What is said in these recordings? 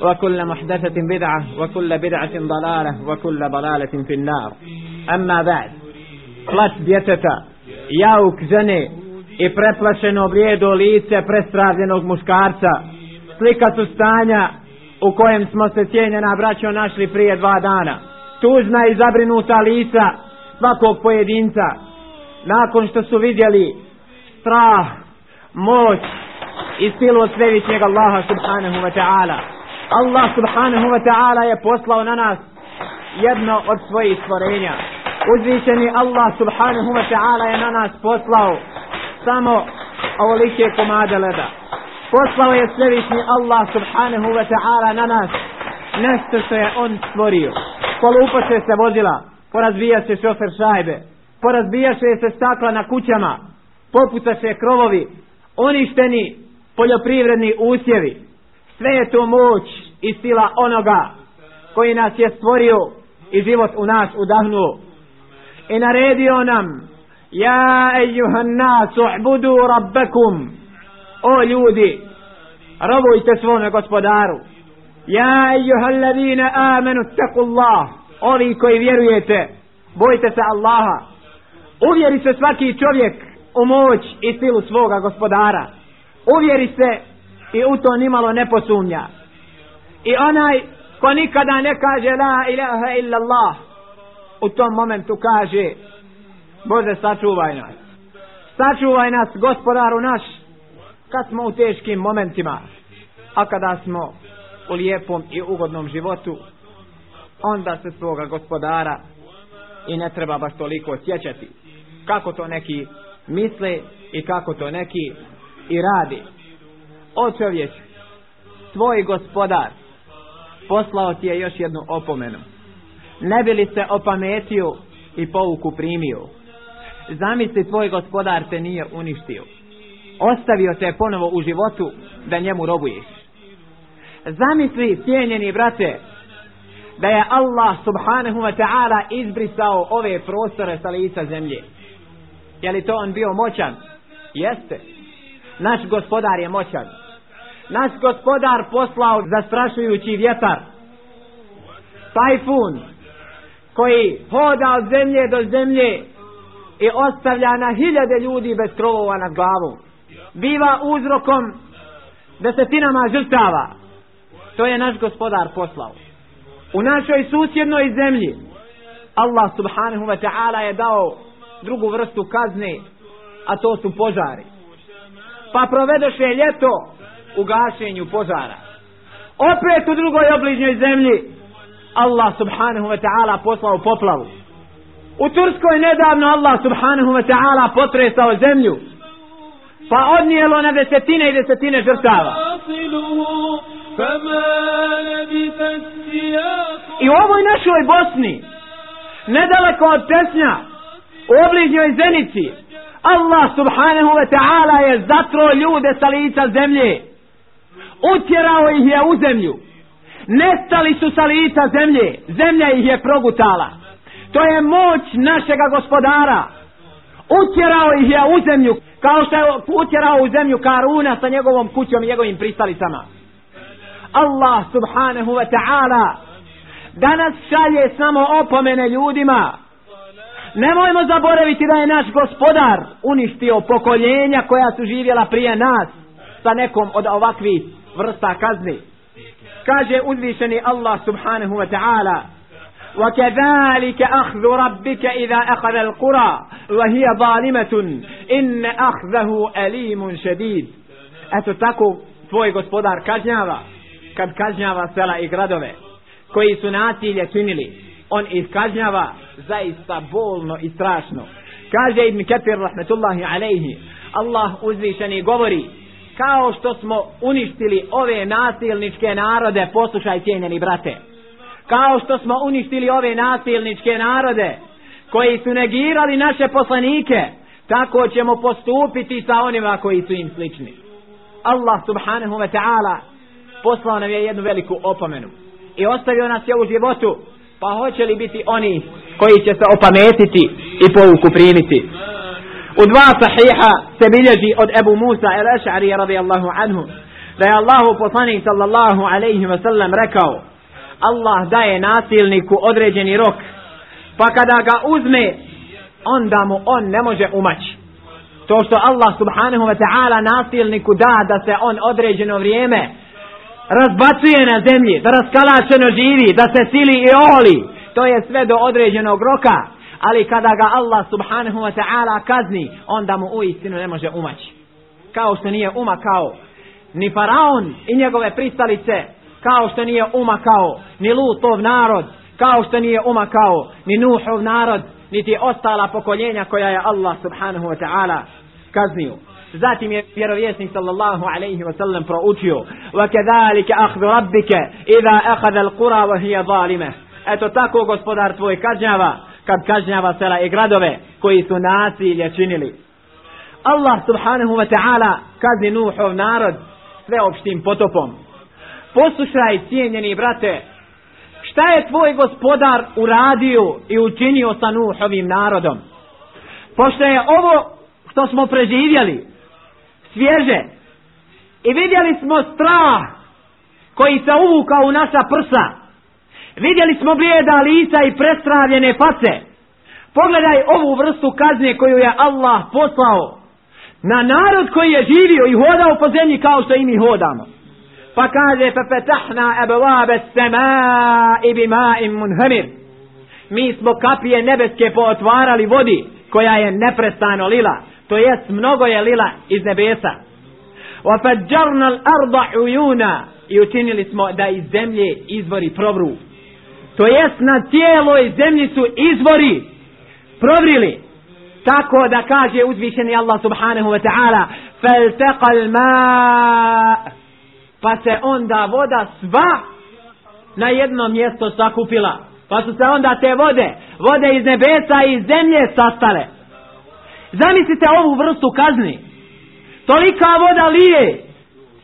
وكل محدثة بدعة وكل بدعة ضلالة وكل ضلالة في النار أما بعد Plat djeteta, jauk žene i preplašeno vrijedo lice prestravljenog muškarca, slika su stanja u kojem smo se cijenjena braćo našli prije dva dana. Tužna i zabrinuta lica svakog pojedinca, nakon što su vidjeli strah, moć i silu od svevišnjeg Allaha subhanahu wa ta'ala. Allah subhanahu wa ta'ala je poslao na nas jedno od svojih stvorenja. Uzvišeni Allah subhanahu wa ta'ala je na nas poslao samo ovolike komade leda. Poslao je svevišnji Allah subhanahu wa ta'ala na nas nešto što je on stvorio. Polupaše se vozila, porazbijaše šofer šajbe, porazbijaše se stakla na kućama, poputaše se krovovi, uništeni poljoprivredni usjevi. Sve je to moć i sila onoga koji nas je stvorio i život u nas udahnuo. I naredio nam, ja ejuhan nas u'budu rabbekum, o ljudi, robujte svome gospodaru. Ja ejuhan ladina amenu teku Allah, ovi koji vjerujete, bojte se Allaha. Uvjeri se svaki čovjek u moć i silu svoga gospodara. Uvjeri se i u to nimalo ne posumnja. I onaj ko nikada ne kaže la ilaha illa Allah, u tom momentu kaže Bože sačuvaj nas. Sačuvaj nas gospodaru naš kad smo u teškim momentima. A kada smo u lijepom i ugodnom životu, onda se svoga gospodara i ne treba baš toliko sjećati. Kako to neki misle i kako to neki i radi. O čovječ, tvoj gospodar poslao ti je još jednu opomenu. Ne bi li se opametio i pouku primio? Zamisli tvoj gospodar te nije uništio. Ostavio te ponovo u životu da njemu robuješ. Zamisli, cijenjeni brate, da je Allah subhanahu wa ta'ala izbrisao ove prostore sa lica zemlje. Je li to on bio moćan? Jeste. Naš gospodar je moćan. Naš gospodar poslao zastrašujući vjetar. Tajfun koji hoda od zemlje do zemlje i ostavlja na hiljade ljudi bez krovova nad glavom. Biva uzrokom desetinama žrtava. To je naš gospodar poslao. U našoj susjednoj zemlji Allah subhanahu wa ta'ala je dao drugu vrstu kazne, a to su požari. Pa provedoše ljeto u gašenju požara. Opet u drugoj obližnjoj zemlji Allah subhanahu wa ta'ala poslao poplavu. U Turskoj nedavno Allah subhanahu wa ta'ala potresao zemlju. Pa odnijelo na desetine i desetine žrtava. I u ovoj našoj Bosni, nedaleko od Tesnja, u obližnjoj Zenici, Allah subhanahu wa ta'ala je zatro ljude sa lica zemlje. Utjerao ih je u zemlju. Nestali su sa lica zemlje. Zemlja ih je progutala. To je moć našega gospodara. Utjerao ih je u zemlju. Kao što je utjerao u zemlju Karuna sa njegovom kućom i njegovim pristalicama. Allah subhanahu wa ta'ala danas šalje samo opomene ljudima. Nemojmo zaboraviti da je naš gospodar uništio pokoljenja koja su živjela prije nas sa nekom od ovakvih vrsta kazni. Kaže uzvišeni Allah subhanahu wa ta'ala وكذلك أخذ ربك إذا أخذ القرى وهي ظالمة إن أخذه أليم شديد Eto tako tvoj gospodar kažnjava kad kažnjava sela i gradove koji su nasilje činili on ih kažnjava zaista bolno i strašno kaže Ibn Ketir rahmetullahi alejhi Allah uzvišeni govori kao što smo uništili ove nasilničke narode poslušaj cijenjeni brate. Kao što smo uništili ove nasilničke narode koji su negirali naše poslanike tako ćemo postupiti sa onima koji su im slični. Allah subhanahu wa ta'ala poslao nam je jednu veliku opomenu i ostavio nas je u životu. Pa hoće li biti oni koji će se opametiti i pouku primiti? U dva sahiha se bilježi od Ebu Musa el Eš'ari radijallahu anhu da je Allahu poslanik sallallahu alaihi wa sallam rekao Allah daje nasilniku određeni rok pa kada ga uzme onda mu on ne može umaći. To što Allah subhanahu wa ta'ala nasilniku da da se on određeno vrijeme razbacuje na zemlji, da raskalačeno živi, da se sili i oli, to je sve do određenog roka, ali kada ga Allah subhanahu wa ta'ala kazni, onda mu u istinu ne može umaći. Kao što nije umakao ni faraon i njegove pristalice, kao što nije umakao ni Lutov narod, kao što nije umakao ni Nuhov narod, niti ostala pokoljenja koja je Allah subhanahu wa ta'ala kaznio. Zatim je vjerovjesnik sallallahu alaihi wa sallam proučio wa أَخْذُ رَبِّكَ إِذَا idha الْقُرَى وَهِيَ ظَالِمَةً wa hiya. Eto tako gospodar tvoj kažnjava kad kažnjava sela i gradove koji su nasilje činili. Allah subhanahu wa ta'ala kazni Nuhov narod sveopštim potopom. Poslušaj cijenjeni brate, šta je tvoj gospodar uradio i učinio sa Nuhovim narodom? Pošto je ovo što smo preživjeli svježe i vidjeli smo strah koji se uvukao u naša prsa vidjeli smo blijeda lica i prestravljene face. Pogledaj ovu vrstu kazne koju je Allah poslao na narod koji je živio i hodao po zemlji kao što i mi hodamo. Pa kaže pa petahna ebelabe sema i bima im munhamir. Mi smo kapije nebeske pootvarali vodi koja je neprestano lila to jest mnogo je lila iz nebesa. Wa fajjarna al-arda uyuna. I učinili smo da iz zemlje izvori provru to jest na cijeloj zemlji su izvori provrili. Tako da kaže uzvišeni Allah subhanahu wa ta'ala faltaqa al-ma pa se onda voda sva na jedno mjesto sakupila. Pa su se onda te vode vode iz nebesa i iz zemlje sastale. Zamislite ovu vrstu kazni. Tolika voda lije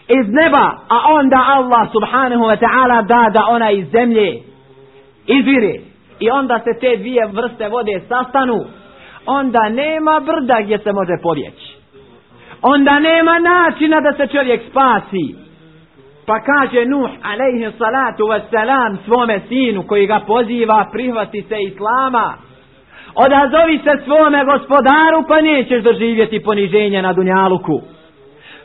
iz neba, a onda Allah subhanahu wa ta'ala da da ona iz zemlje izvire. I onda se te dvije vrste vode sastanu. Onda nema brda gdje se može pobjeći. Onda nema načina da se čovjek spasi. Pa kaže Nuh alaihi salatu wassalam svome sinu koji ga poziva prihvati se islama odazovi se svome gospodaru pa nećeš doživjeti poniženje na dunjaluku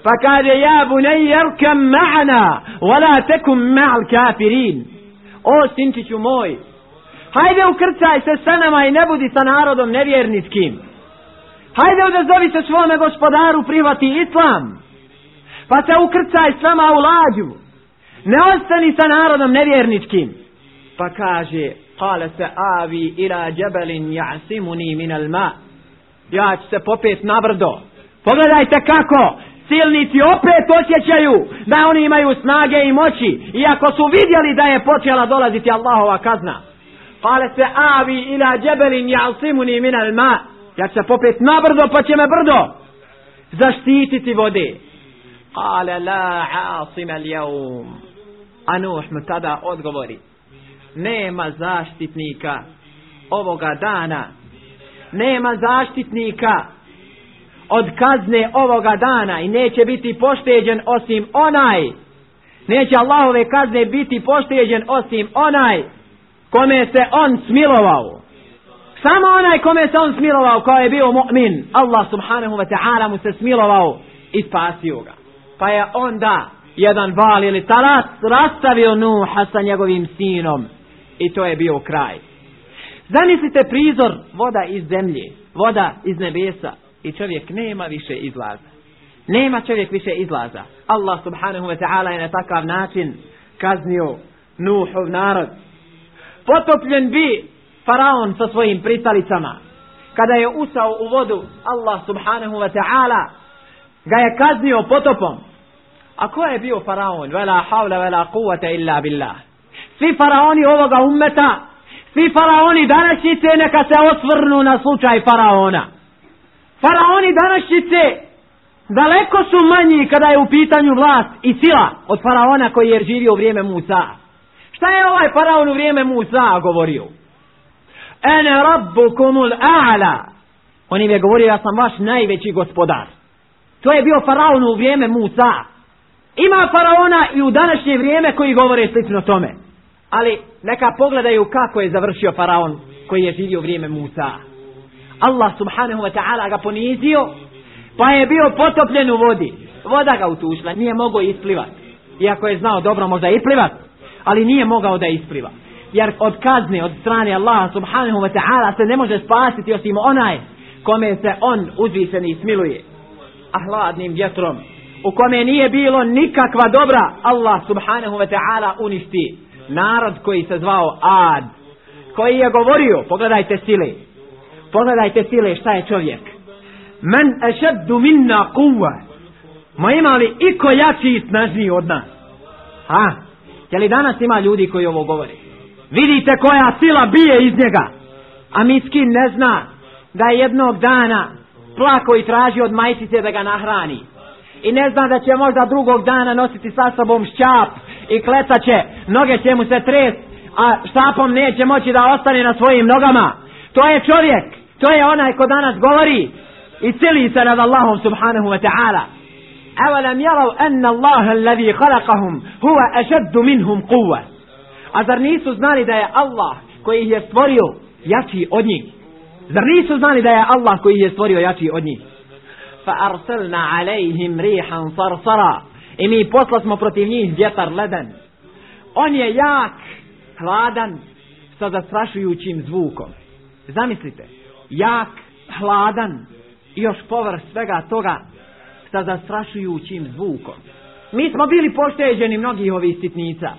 pa kaže ja bunej jerkam ma'ana wala tekum ma'al kafirin o sinčiću moj, hajde ukrcaj se sa nama i ne budi sa narodom nevjernickim. Hajde odazovi se svome gospodaru privati islam, pa se ukrcaj s nama u lađu. Ne ostani sa narodom nevjerničkim. Pa kaže, kale se avi ila djebelin jasimuni minal ma. Ja ću se popet na brdo. Pogledajte kako, silnici opet osjećaju da oni imaju snage i moći iako su vidjeli da je počela dolaziti Allahova kazna. Kale se avi ila džebelin jalsimuni minal ma. Ja ću se popet na brdo pa će me brdo zaštititi vode. Kale la asima ljevum a Nuh mu tada odgovori nema zaštitnika ovoga dana. Nema zaštitnika od kazne ovoga dana i neće biti pošteđen osim onaj. Neće Allahove kazne biti pošteđen osim onaj kome se on smilovao. Samo onaj kome se on smilovao kao je bio mu'min Allah subhanahu wa ta'ala mu se smilovao i spasio ga. Pa je onda jedan val ili taras rastavio Nuha sa njegovim sinom i to je bio kraj. Zamislite prizor voda iz zemlje, voda iz nebesa i čovjek nema više izlaza. Nema čovjek više izlaza. Allah subhanahu wa ta'ala je na takav način kaznio Nuhov narod. Potopljen bi faraon sa svojim pristalicama. Kada je usao u vodu, Allah subhanahu wa ta'ala ga je kaznio potopom. A ko je bio faraon? Vela havla, vela kuvata illa billah. Svi faraoni ovoga ummeta, svi faraoni današnjice neka se osvrnu na slučaj faraona. Faraoni današnjice daleko su manji kada je u pitanju vlast i sila od faraona koji je živio u vrijeme Musa. Šta je ovaj faraon u vrijeme Musa govorio? Ene rabbukumul a'la. On im je govorio, ja sam vaš najveći gospodar. To je bio faraon u vrijeme Musa. Ima faraona i u današnje vrijeme koji govore slično tome. Ali neka pogledaju kako je završio faraon koji je živio u vrijeme Musa. Allah subhanahu wa ta'ala ga ponizio, pa je bio potopljen u vodi. Voda ga utušla, nije mogao isplivati. Iako je znao dobro možda isplivati, ali nije mogao da ispliva. Jer od kazne, od strane Allaha subhanahu wa ta'ala se ne može spasiti osim onaj kome se on uzvišeni smiluje. A hladnim vjetrom, u kome nije bilo nikakva dobra, Allah subhanahu wa ta'ala uništi narod koji se zvao Ad, koji je govorio, pogledajte sile, pogledajte sile šta je čovjek. Men ešeddu minna kuva, ma ima li iko jači i snažniji od nas? Ha? Je li danas ima ljudi koji ovo govori? Vidite koja sila bije iz njega. A miskin ne zna da je jednog dana plako i traži od majčice da ga nahrani. I ne zna da će možda drugog dana nositi sa sobom šćap i klecaće, noge će mu se tres, a štapom neće moći da ostane na svojim nogama. To je čovjek, to je onaj ko danas govori i cili se nad Allahom subhanahu wa ta'ala. أولم يروا أن الله الذي خلقهم هو أشد منهم قوة A zar nisu znali da je Allah koji ih je stvorio jači od njih? Zar nisu znali da je Allah koji ih je stvorio jači od njih? Fa arsalna alejhim rihan sarsara. I mi posla smo protiv njih vjetar leden. On je jak, hladan, sa zastrašujućim zvukom. Zamislite, jak, hladan i još povrh svega toga sa zastrašujućim zvukom. Mi smo bili pošteđeni mnogih ovih sitnica.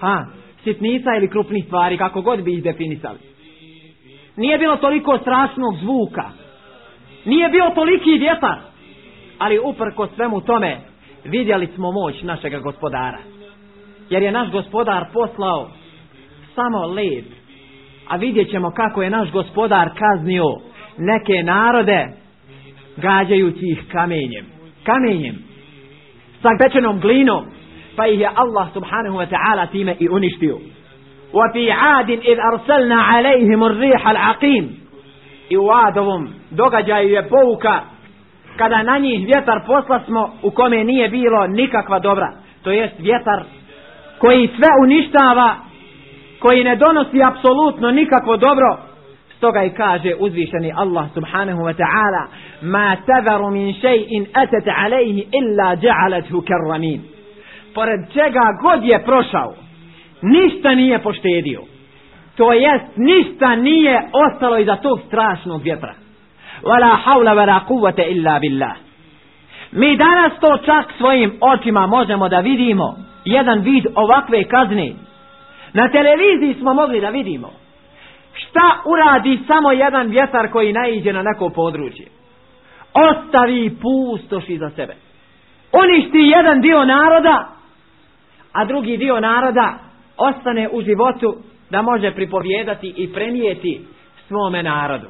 Ha, sitnica ili krupnih stvari, kako god bi ih definisali. Nije bilo toliko strašnog zvuka. Nije bio toliki vjetar. Ali uprko svemu tome, vidjeli smo moć našega gospodara. Jer je naš gospodar poslao samo led. A vidjet ćemo kako je naš gospodar kaznio neke narode gađajući ih kamenjem kamenjem, sa pečenom glinom, pa ih je Allah subhanahu wa ta'ala time i uništio. Wa عاد إذ أرسلنا arsalna الريح العقيم al aqim. I u adovom događaju je pouka kada na njih vjetar posla smo u kome nije bilo nikakva dobra. To jest vjetar koji sve uništava, koji ne donosi apsolutno nikakvo dobro, Stoga i kaže uzvišeni Allah subhanahu wa ta'ala Ma tadaru min še'in atat alejhi illa ja'alathu karramin. Pored čega god je prošao Ništa nije poštedio. To jest ništa nije ostalo iza tog strašnog vjetra. Wala hawla wala kuvvete illa billah. Mi danas to čak svojim očima možemo da vidimo. Jedan vid ovakve kazne Na televiziji smo mogli da vidimo šta uradi samo jedan vjetar koji naiđe na neko područje? Ostavi pustoš iza sebe. Uništi jedan dio naroda, a drugi dio naroda ostane u životu da može pripovjedati i prenijeti svome narodu.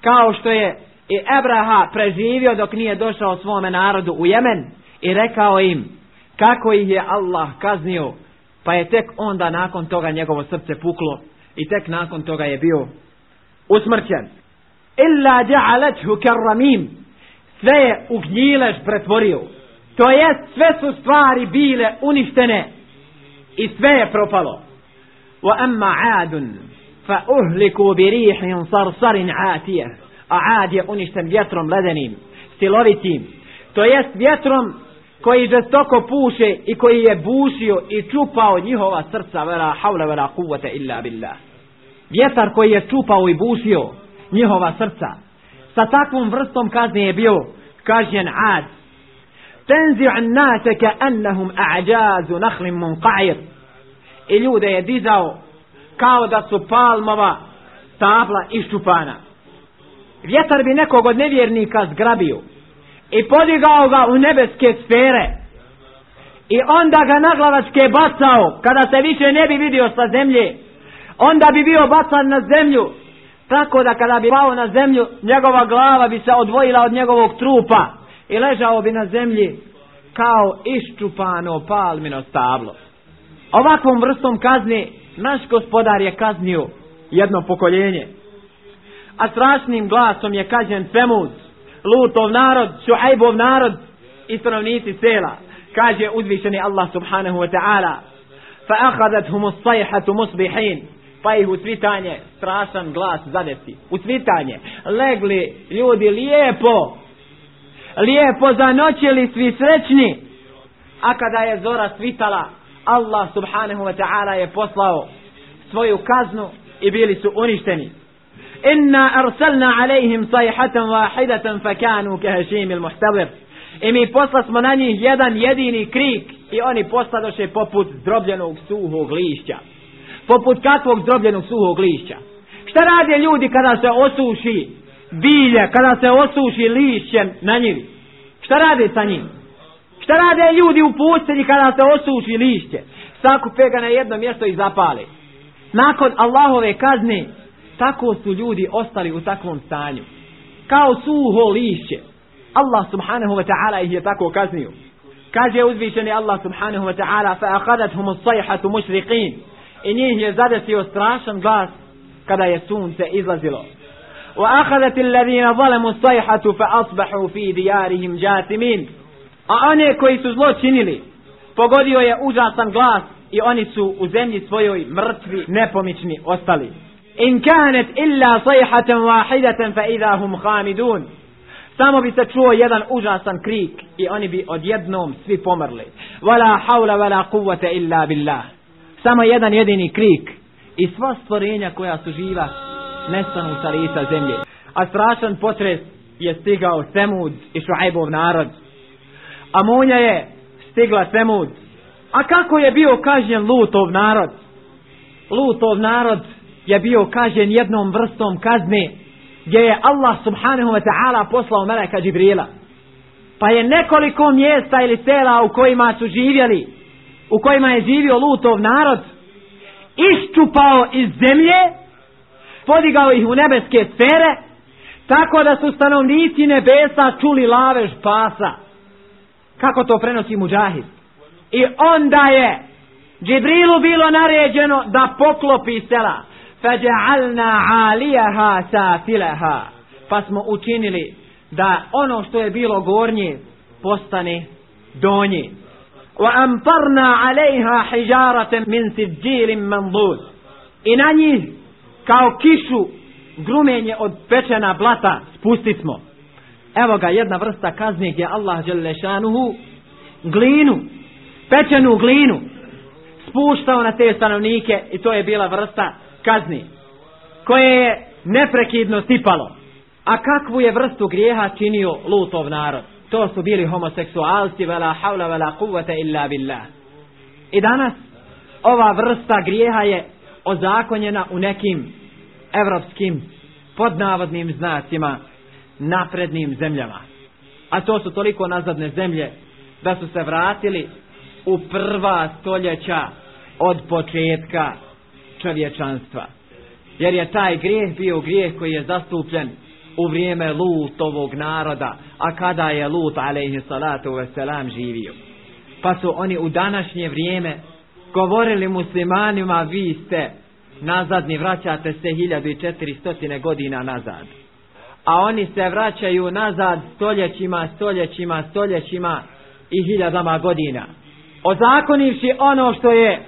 Kao što je i Ebraha preživio dok nije došao svome narodu u Jemen i rekao im kako ih je Allah kaznio, pa je tek onda nakon toga njegovo srce puklo i tek nakon toga je bio usmrćen. Illa ja'alathu karramim. Sve je u gnjilež pretvorio. To jest sve su stvari bile uništene i sve je propalo. Wa amma 'adun fa uhliku bi rihin sarsarin 'atiyah. A 'ad je uništen vjetrom ledenim, silovitim. To jest vjetrom koji žestoko puše i koji je bušio i čupao njihova srca vera havla vera kuvvete illa billah vjetar koji je čupao i bušio njihova srca. Sa takvom vrstom kazne je bio kažnjen ad. Tenzi an nase ka annahum a'đazu nahlim munqa'ir. I ljude je dizao kao da su palmova tabla iščupana. Vjetar bi nekog od nevjernika zgrabio i podigao ga u nebeske sfere. I onda ga naglavačke bacao kada se više ne bi vidio sa zemlje. Onda bi bio bacan na zemlju tako da kada bi pao na zemlju njegova glava bi se odvojila od njegovog trupa i ležao bi na zemlji kao iščupano palmino stablo. Ovakvom vrstom kazni naš gospodar je kaznio jedno pokoljenje a strašnim glasom je kažen Semud Lutov narod, Šuajbov narod i stanovnici sela. Kaže uzvišeni Allah subhanahu wa ta'ala fa ahadat humu sajhatu musbihin. Pa ih u svitanje strašan glas zadesi. U svitanje. Legli ljudi lijepo. Lijepo zanoćili svi srećni. A kada je zora svitala Allah subhanahu wa ta'ala je poslao svoju kaznu i bili su uništeni inna arsalna alejhim sayhatan wahidatan fakanu kahashim almuhtadir i mi posla smo na njih jedan jedini krik i oni posladoše poput zdrobljenog suhog lišća. Poput kakvog zdrobljenog suhog lišća? Šta rade ljudi kada se osuši bilje, kada se osuši lišće na njivi šta rade sa njim? Šta rade ljudi u pustinji kada se osuši lišće? Sakupe ga na jedno mjesto i zapale. Nakon Allahove kazne tako su ljudi ostali u takvom stanju. Kao suho lišće. Allah subhanahu wa ta'ala ih je tako kaznio. Kaže uzvišeni Allah subhanahu wa ta'ala fa akadathum as-sayhatu mushriqin. I njih je zadesio strašan glas kada je sunce izlazilo. Wa akhadat alladhina zalemu as-sayhatu fa asbahu fi diyarihim jathimin a one koji su zlo činili pogodio je užasan glas i oni su u zemlji svojoj mrtvi nepomični ostali in kanet illa sajhatan wahidatan fa idha hum khamidun. Samo bi se čuo jedan užasan krik i oni bi odjednom svi pomrli. Wala hawla wala quwwata illa billah. Samo jedan jedini krik i sva stvorenja koja su živa nestanu sa lica zemlje. A strašan potres je stigao Semud i Šuajbov narod. A munja je stigla Semud. A kako je bio kažnjen Lutov narod? Lutov narod je bio kažen jednom vrstom kazne gdje je Allah subhanahu wa ta'ala poslao meleka Džibrila. Pa je nekoliko mjesta ili sela u kojima su živjeli, u kojima je živio lutov narod, iščupao iz zemlje, podigao ih u nebeske sfere, tako da su stanovnici nebesa čuli lavež pasa. Kako to prenosi muđahid? I onda je Džibrilu bilo naređeno da poklopi sela. فَجَعَلْنَا عَالِيَهَا سَافِلَهَا Pa smo učinili da ono što je bilo gornje postane donje. وَأَمْطَرْنَا عَلَيْهَا حِجَارَةً مِنْ سِجِّيلٍ مَنْضُودٍ I na njih kao kišu grumenje od pečena blata spusti smo. Evo ga jedna vrsta kazni gdje Allah Đelešanuhu glinu, pečenu glinu spuštao na te stanovnike i to je bila vrsta kazni koje je neprekidno sipalo. A kakvu je vrstu grijeha činio lutov narod? To su bili homoseksualci vela havla vela kuvvete illa billah. I danas ova vrsta grijeha je ozakonjena u nekim evropskim podnavodnim znacima naprednim zemljama. A to su toliko nazadne zemlje da su se vratili u prva stoljeća od početka čovječanstva. Jer je taj grijeh bio grijeh koji je zastupljen u vrijeme Lutovog naroda, a kada je Lut alaihi salatu wasalam živio. Pa su oni u današnje vrijeme govorili muslimanima vi ste nazadni, vraćate se 1400 godina nazad. A oni se vraćaju nazad stoljećima, stoljećima, stoljećima i hiljadama godina. Ozakonivši ono što je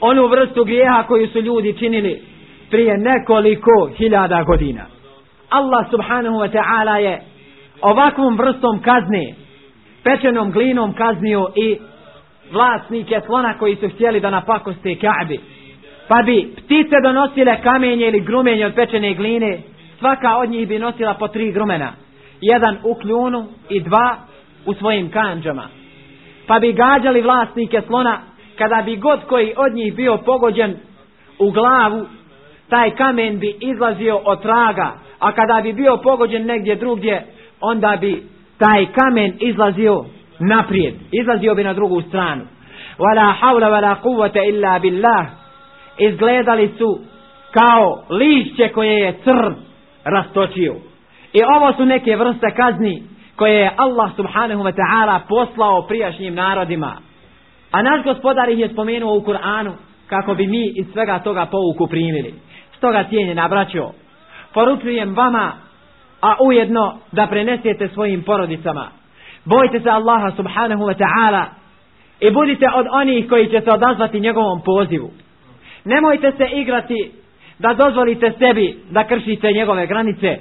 onu vrstu grijeha koju su ljudi činili prije nekoliko hiljada godina. Allah subhanahu wa ta'ala je ovakvom vrstom kazne, pečenom glinom kaznio i vlasnike slona koji su htjeli da napakoste Ka'bi. Pa bi ptice donosile kamenje ili grumenje od pečene gline, svaka od njih bi nosila po tri grumena. Jedan u kljunu i dva u svojim kanđama. Pa bi gađali vlasnike slona, kada bi god koji od njih bio pogođen u glavu, taj kamen bi izlazio od traga, a kada bi bio pogođen negdje drugdje, onda bi taj kamen izlazio naprijed, izlazio bi na drugu stranu. Wala hawla wala quwwata illa billah. Izgledali su kao lišće koje je crn rastočio. I ovo su neke vrste kazni koje je Allah subhanahu wa ta'ala poslao prijašnjim narodima. A naš gospodar ih je spomenuo u Kur'anu kako bi mi iz svega toga pouku primili. Stoga cijenje nabraćo. Poručujem vama, a ujedno da prenesete svojim porodicama. Bojte se Allaha subhanahu wa ta'ala i budite od onih koji će se odazvati njegovom pozivu. Nemojte se igrati da dozvolite sebi da kršite njegove granice.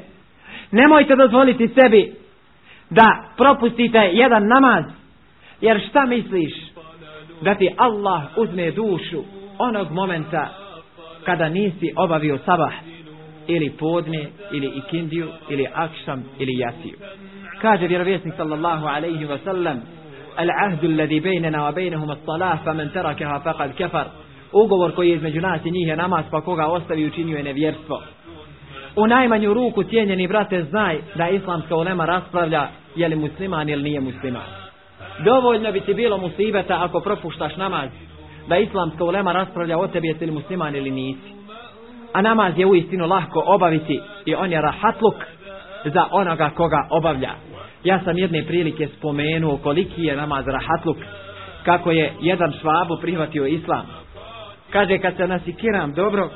Nemojte dozvoliti sebi da propustite jedan namaz. Jer šta misliš da ti Allah uzme dušu onog momenta kada nisi obavio sabah ili podne ili ikindiju ili akšam ili jasiju. Kaže vjerovjesnik sallallahu alaihi wa sallam العهد الذي بيننا وبينهم الصلاة فمن تركها فقد كفر ugovor koji je između nas i njih je namaz pa koga ostavi učinio je nevjerstvo u najmanju ruku cijenjeni brate znaj da islamska ulema raspravlja je li musliman ili nije musliman dovoljno bi ti bilo musibeta ako propuštaš namaz. Da islamska ulema raspravlja o tebi jesi li musliman ili nisi. A namaz je uistinu lahko obaviti i on je rahatluk za onoga koga obavlja. Ja sam jedne prilike spomenuo koliki je namaz rahatluk kako je jedan švabu prihvatio islam. Kaže kad se nasikiram dobro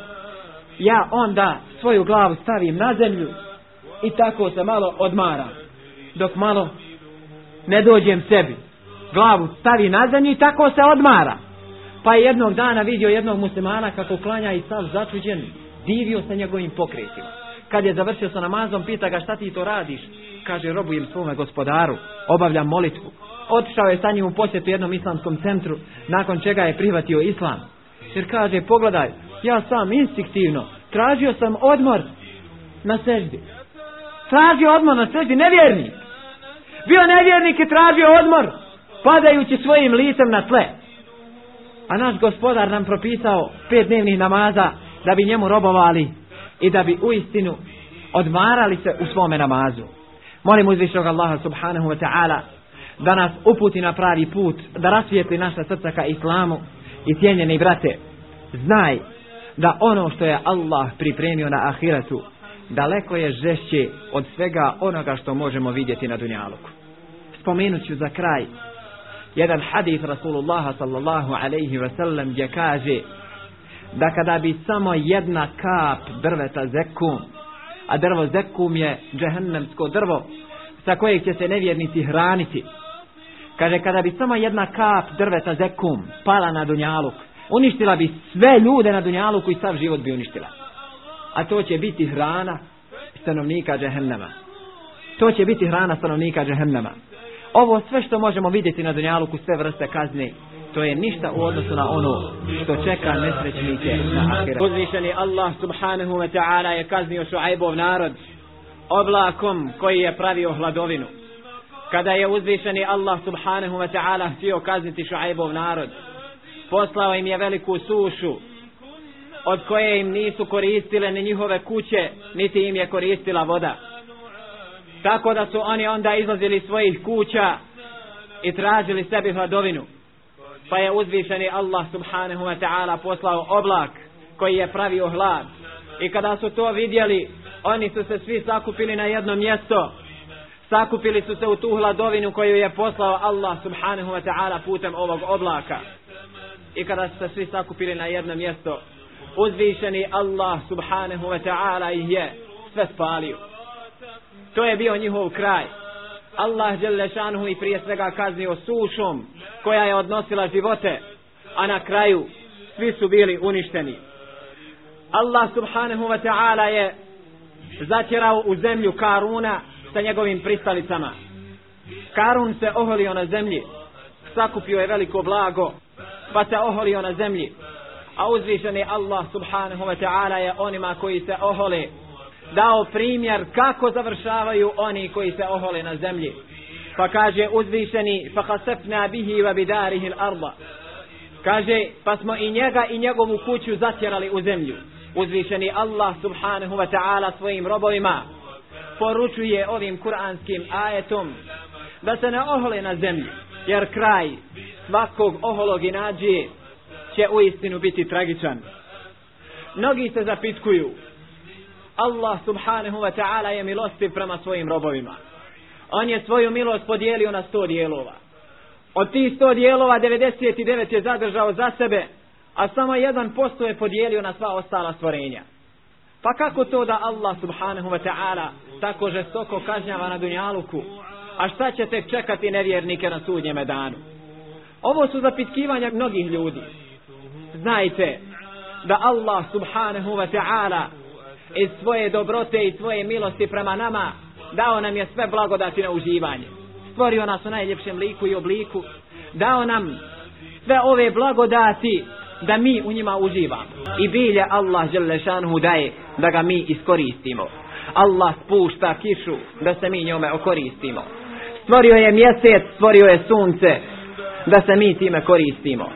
ja onda svoju glavu stavim na zemlju i tako se malo odmara dok malo ne dođem sebi glavu stavi na zemlju i tako se odmara. Pa je jednog dana vidio jednog muslimana kako klanja i sav začuđen divio se njegovim pokretima. Kad je završio sa namazom pita ga šta ti to radiš? Kaže robujem svome gospodaru obavljam molitvu. Otišao je sa njim u posjetu jednom islamskom centru nakon čega je prihvatio islam. Jer kaže pogledaj ja sam instinktivno tražio sam odmor na seždi. tražio odmor na seždi, nevjernik. Bio nevjernik i tražio odmor padajući svojim licem na tle. A naš gospodar nam propisao pet dnevnih namaza da bi njemu robovali i da bi u istinu odmarali se u svome namazu. Molim uzvišnog Allaha subhanahu wa ta'ala da nas uputi na pravi put da rasvijetli naša srca ka islamu i cijenjeni brate znaj da ono što je Allah pripremio na ahiratu daleko je žešće od svega onoga što možemo vidjeti na dunjaluku. Spomenut ću za kraj jedan hadith Rasulullah sallallahu alaihi ve sellem gdje kaže da kada bi samo jedna kap drveta zekum a drvo zekum je džehennemsko drvo sa kojeg će se nevjernici hraniti kaže kada bi samo jedna kap drveta zekum pala na dunjaluk uništila bi sve ljude na dunjalu koji sav život bi uništila. A to će biti hrana stanovnika džehennema. To će biti hrana stanovnika džehennema. Ovo sve što možemo vidjeti na dunjaluku, sve vrste kazne, to je ništa u odnosu na ono što čeka nesrećnike na ahiret. Uzvišeni Allah subhanahu wa ta'ala je kaznio šuajbov narod oblakom koji je pravio hladovinu. Kada je uzvišeni Allah subhanahu wa ta'ala htio kazniti šuajbov narod, poslao im je veliku sušu od koje im nisu koristile ni njihove kuće niti im je koristila voda tako da su oni onda izlazili svojih kuća i tražili sebi hladovinu. Pa je uzvišeni Allah subhanahu wa ta'ala poslao oblak koji je pravio hlad. I kada su to vidjeli oni su se svi sakupili na jedno mjesto. Sakupili su se u tu hladovinu koju je poslao Allah subhanahu wa ta'ala putem ovog oblaka. I kada su se svi sakupili na jedno mjesto uzvišeni Allah subhanahu wa ta'ala ih je sve spalio to je bio njihov kraj. Allah žele šanuhu i prije svega kaznio sušom koja je odnosila živote a na kraju svi su bili uništeni. Allah subhanahu wa ta'ala je zatjerao u zemlju Karuna sa njegovim pristalicama. Karun se oholio na zemlji. Sakupio je veliko blago pa se oholio na zemlji. A uzvišeni Allah subhanahu wa ta'ala je onima koji se ohole dao primjer kako završavaju oni koji se ohole na zemlji. Pa kaže uzvišeni fa khasafna bihi wa bidarihi al-arda. Kaže pa smo i njega i njegovu kuću zatjerali u zemlju. Uzvišeni Allah subhanahu wa ta'ala svojim robovima poručuje ovim kuranskim ajetom da se ne ohole na zemlji jer kraj svakog oholog i će u istinu biti tragičan. Mnogi se zapitkuju Allah subhanahu wa ta'ala je milostiv prema svojim robovima. On je svoju milost podijelio na sto dijelova. Od tih sto dijelova 99 je zadržao za sebe a samo jedan posto je podijelio na sva ostala stvorenja. Pa kako to da Allah subhanahu wa ta'ala tako žestoko kažnjava na dunjaluku? A šta će tek čekati nevjernike na sudnjeme danu? Ovo su zapitkivanja mnogih ljudi. Znajte da Allah subhanahu wa ta'ala iz svoje dobrote i svoje milosti prema nama dao nam je sve blagodati na uživanje. Stvorio nas u najljepšem liku i obliku dao nam sve ove blagodati da mi u njima uživamo. I bilje Allah Đelešanhu daje da ga mi iskoristimo. Allah spušta kišu da se mi njome okoristimo. Stvorio je mjesec, stvorio je sunce da se mi time koristimo.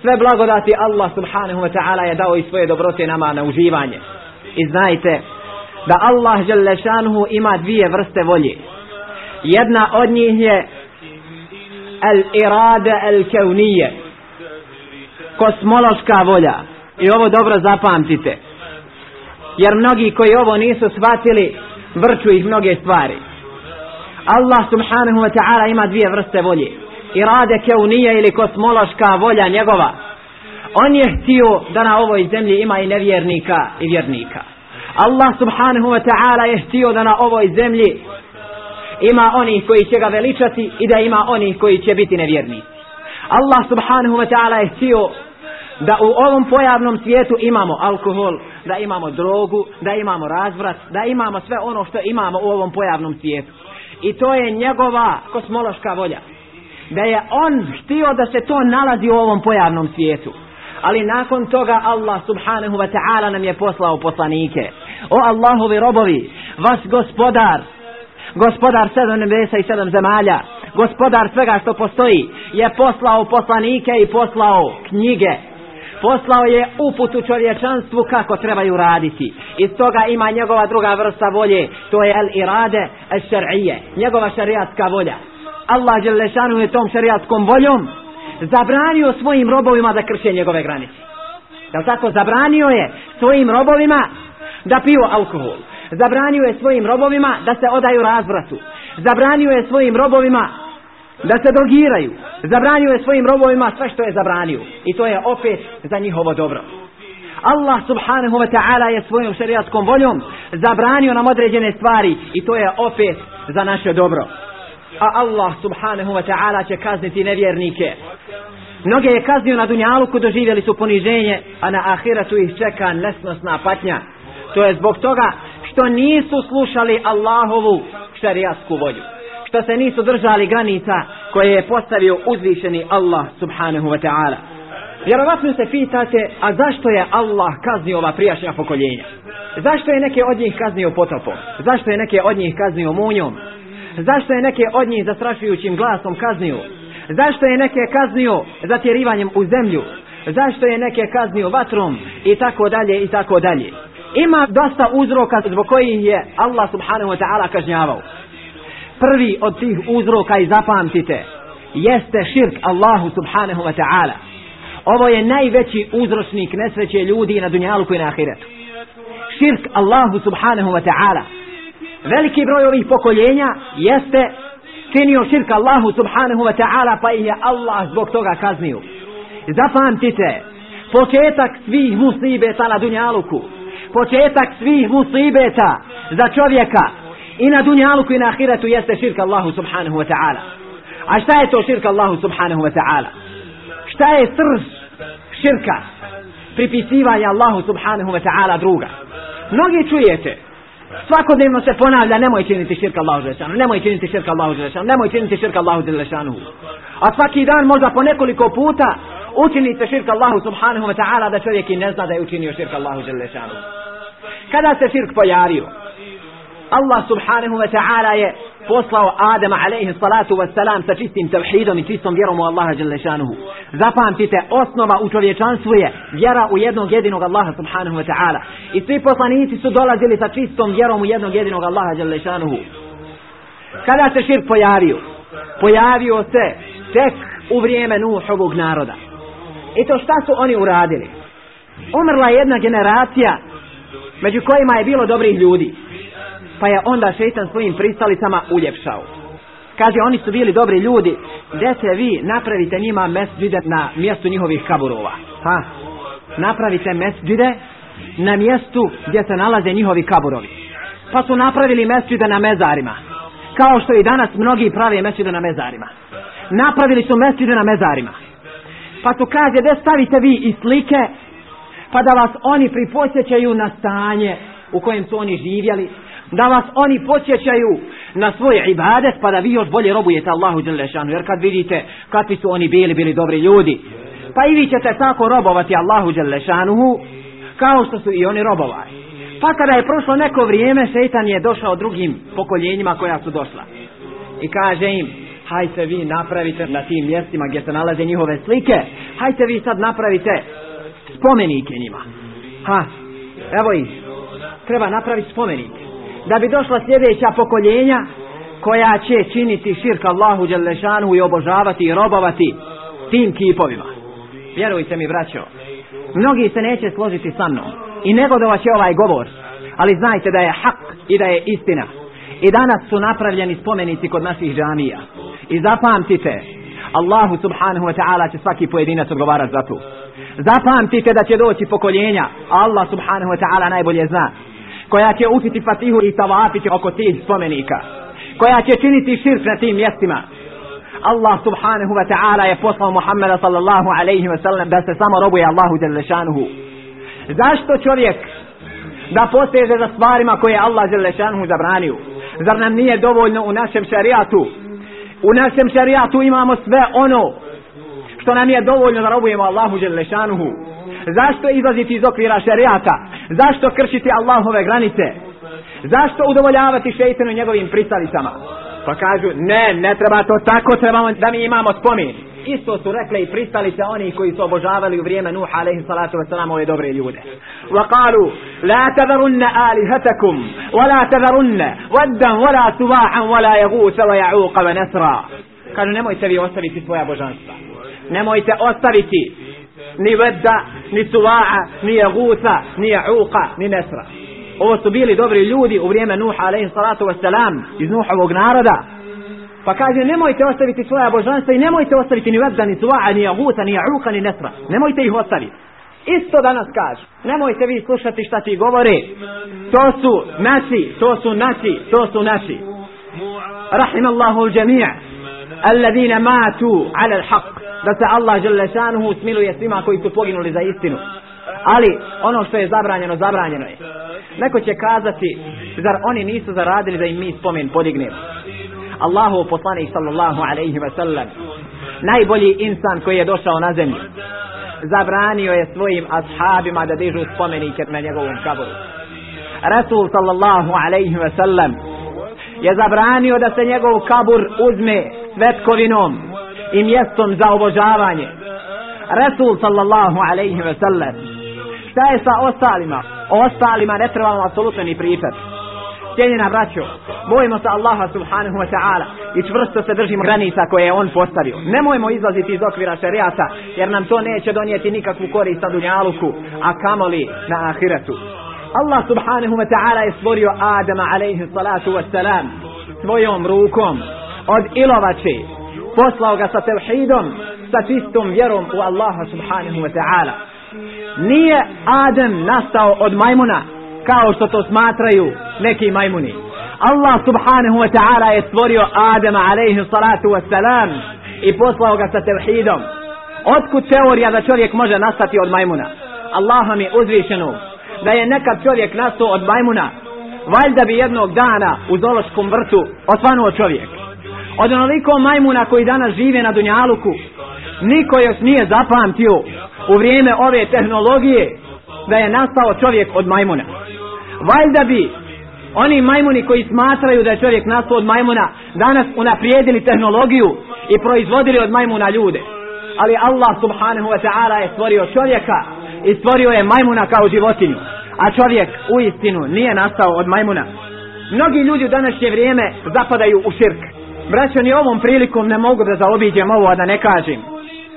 Sve blagodati Allah subhanahu wa ta'ala je dao i svoje dobrote nama na uživanje i znajte da Allah Đelešanhu ima dvije vrste volje. Jedna od njih je al irada al kaunije kosmološka volja. I ovo dobro zapamtite. Jer mnogi koji ovo nisu shvatili vrču ih mnoge stvari. Allah subhanahu wa ta'ala ima dvije vrste volje. Irade kaunije ili kosmološka volja njegova on je htio da na ovoj zemlji ima i nevjernika i vjernika Allah subhanahu wa ta'ala je htio da na ovoj zemlji ima onih koji će ga veličati i da ima onih koji će biti nevjernici Allah subhanahu wa ta'ala je htio da u ovom pojavnom svijetu imamo alkohol, da imamo drogu, da imamo razvrat, da imamo sve ono što imamo u ovom pojavnom svijetu. I to je njegova kosmološka volja. Da je on htio da se to nalazi u ovom pojavnom svijetu. Ali nakon toga Allah subhanahu wa ta'ala nam je poslao poslanike. O Allahovi robovi, vas gospodar, gospodar sedam nebesa i sedam zemalja, gospodar svega što postoji, je poslao poslanike i poslao knjige. Poslao je uputu čovječanstvu kako trebaju raditi. Iz toga ima njegova druga vrsta volje, to je el irade el šar'ije, njegova šarijatska volja. Allah Đelešanu je tom šarijatskom voljom zabranio svojim robovima da krše njegove granice. Da tako zabranio je svojim robovima da piju alkohol. Zabranio je svojim robovima da se odaju razvratu. Zabranio je svojim robovima da se drogiraju. Zabranio je svojim robovima sve što je zabranio. I to je opet za njihovo dobro. Allah subhanahu wa ta'ala je svojom šerijatskom voljom zabranio nam određene stvari i to je opet za naše dobro. A Allah subhanahu wa ta'ala će kazniti nevjernike. Mnoge je kaznio na dunjaluku, doživjeli su poniženje, a na ahiratu ih čeka nesnosna patnja. To je zbog toga što nisu slušali Allahovu šarijatsku volju što se nisu držali granica koje je postavio uzvišeni Allah subhanahu wa ta'ala. Vjerovatno se pitate, a zašto je Allah kaznio ova prijašnja pokoljenja? Zašto je neke od njih kaznio potopom? Zašto je neke od njih kaznio munjom? Zašto je neke od njih zastrašujućim glasom kaznio? Zašto je neke kaznio zatjerivanjem u zemlju? Zašto je neke kaznio vatrom? I tako dalje, i tako dalje. Ima dosta uzroka zbog kojih je Allah subhanahu wa ta'ala kažnjavao prvi od tih uzroka i zapamtite jeste širk Allahu subhanahu wa ta'ala ovo je najveći uzročnik nesreće ljudi na dunjalu koji na ahiretu širk Allahu subhanahu wa ta'ala veliki broj ovih pokoljenja jeste činio širka Allahu subhanahu wa ta'ala pa ih je Allah zbog toga kaznio zapamtite početak svih musibeta na dunjaluku početak svih musibeta za čovjeka i na Dunjaluku i na ahiretu jeste širka Allahu subhanahu wa ta'ala. A šta je to širka Allahu subhanahu wa ta'ala? Šta je srž širka? pripisivanja Allahu subhanahu wa ta'ala druga. Mnogi čujete, svakodnevno se ponavlja, nemoj činiti širk Allahu Đelešanu, nemoj činiti širk Allahu Đelešanu, nemoj činiti širk Allahu Đelešanu. A svaki dan možda po nekoliko puta učinite širka širk Allahu subhanahu wa ta'ala da čovjek i ne zna da je učinio širk Allahu Đelešanu. Kada se širk pojavio, Allah subhanahu wa ta'ala je poslao Adama alaihi salatu wassalam sa čistim tevhidom i čistom vjerom u Allaha Đelešanuhu. Zapamtite, osnova u čovječanstvu je vjera u jednog jedinog Allaha subhanahu wa ta'ala. I svi poslanici su dolazili sa čistom vjerom u jednog jedinog Allaha Đelešanuhu. Kada se širk pojavio? Pojavio se tek u vrijeme Nuhovog naroda. I to šta su oni uradili? Umrla je jedna generacija među kojima je bilo dobrih ljudi pa je onda šeitan svojim pristalicama uljepšao. Kaže, oni su bili dobri ljudi, dete vi napravite njima mesđide na mjestu njihovih kaburova. Ha, napravite mesđide na mjestu gdje se nalaze njihovi kaburovi. Pa su napravili mesđide na mezarima. Kao što i danas mnogi prave mesđide na mezarima. Napravili su mesđide na mezarima. Pa su kaže, gdje stavite vi i slike, pa da vas oni priposjećaju na stanje u kojem su oni živjeli, da vas oni počećaju na svoj ibadet pa da vi još bolje robujete Allahu Đelešanu jer kad vidite kakvi su oni bili bili dobri ljudi pa i vi ćete tako robovati Allahu Đelešanuhu kao što su i oni robovali. Pa kada je prošlo neko vrijeme šeitan je došao drugim pokoljenjima koja su došla. I kaže im hajte vi napravite na tim mjestima gdje se nalaze njihove slike hajte vi sad napravite spomenike njima. Ha evo ih treba napraviti spomenike da bi došla sljedeća pokoljenja koja će činiti širk Allahu Đelešanu i obožavati i robovati tim kipovima. Vjerujte mi, braćo, mnogi se neće složiti sa mnom i negodovat će ovaj govor, ali znajte da je hak i da je istina. I danas su napravljeni spomenici kod naših džamija. I zapamtite, Allahu subhanahu wa ta'ala će svaki pojedinac odgovarati za tu. Zapamtite da će doći pokoljenja, Allah subhanahu wa ta'ala najbolje zna koja će učiti fatihu i tavafiti oko tih spomenika, koja će činiti širk na tim mjestima. Allah subhanahu wa ta'ala je poslao Muhammeda sallallahu alaihi wa sallam da se samo robuje Allahu jalešanuhu. Zašto čovjek da posteže za stvarima koje Allah jalešanuhu zabranio? Zar nam nije dovoljno u našem šarijatu? U našem šarijatu imamo sve ono što nam je dovoljno da robujemo Allahu jalešanuhu. Zašto izlaziti iz okvira šarijata? Zašto kršiti Allahove granice? Zašto udovoljavati šeitanu njegovim pristalicama? Pa kažu, ne, ne treba to tako, trebamo da mi imamo spomin. Isto su rekli i pristalice oni koji su obožavali u vrijeme Nuh alaihi salatu wasalam ove dobre ljude. Wa kalu, la tadharunna alihatakum, wa la tadharunna, waddan, wa la suva'an, wa la jagusa, wa ja'uqa, wa nasra. Kažu, nemojte vi ostaviti svoja božanstva. Nemojte ostaviti ni vedda, ni suva'a, ni jagusa, ni Jauka, ni nesra. Ovo su bili dobri ljudi u vrijeme Nuha alaihi salatu wasalam iz Nuhovog naroda. Pa kaže nemojte ostaviti svoja božanstva i nemojte ostaviti ni vedda, ni suva'a, ni jagusa, ni Jauka, ni nesra. Nemojte ih ostaviti. Isto danas kaže, nemojte vi slušati šta ti govore. To su naši, to su naši, to su naši. Rahim Allahu al-đamija, alladine matu ala al-haq da se Allah žele šanuhu smiluje svima koji su poginuli za istinu. Ali ono što je zabranjeno, zabranjeno je. Neko će kazati, zar oni nisu zaradili da im mi spomen podignemo. Allahu poslanik sallallahu alaihi wa sallam, najbolji insan koji je došao na zemlju, zabranio je svojim ashabima da dižu spomenike na njegovom kaboru. Rasul sallallahu alaihi wa sallam je zabranio da se njegov kabur uzme svetkovinom i mjestom za obožavanje. Resul sallallahu alaihi ve sellem. Šta je sa ostalima? O ostalima ne trebamo apsolutno ni pričati. Cijenjena braćo, bojimo se Allaha subhanahu wa ta'ala i čvrsto se držimo granica koje je on postavio. Nemojmo izlaziti iz okvira šarijata jer nam to neće donijeti nikakvu korist na dunjaluku, a kamoli na ahiretu. Allah subhanahu wa ta'ala je stvorio Adama alaihi salatu wa salam svojom rukom od ilovače poslao ga sa tevhidom, sa čistom vjerom u Allaha subhanahu wa ta'ala. Nije Adem nastao od majmuna, kao što to smatraju neki majmuni. Allah subhanahu wa ta'ala je stvorio Adema alaihi salatu wa salam i poslao ga sa tevhidom. Otkud teorija da čovjek može nastati od majmuna? Allaha mi uzvišenu da je nekad čovjek nastao od majmuna, valjda bi jednog dana u zološkom vrtu osvanuo čovjek od onoliko majmuna koji danas žive na Dunjaluku niko još nije zapamtio u vrijeme ove tehnologije da je nastao čovjek od majmuna. Valjda bi oni majmuni koji smatraju da je čovjek nastao od majmuna danas unaprijedili tehnologiju i proizvodili od majmuna ljude. Ali Allah subhanahu wa ta'ala je stvorio čovjeka i stvorio je majmuna kao životinju. A čovjek u istinu nije nastao od majmuna. Mnogi ljudi u današnje vrijeme zapadaju u širk. Braćo, ni ovom prilikom ne mogu da zaobiđem ovo, a da ne kažem.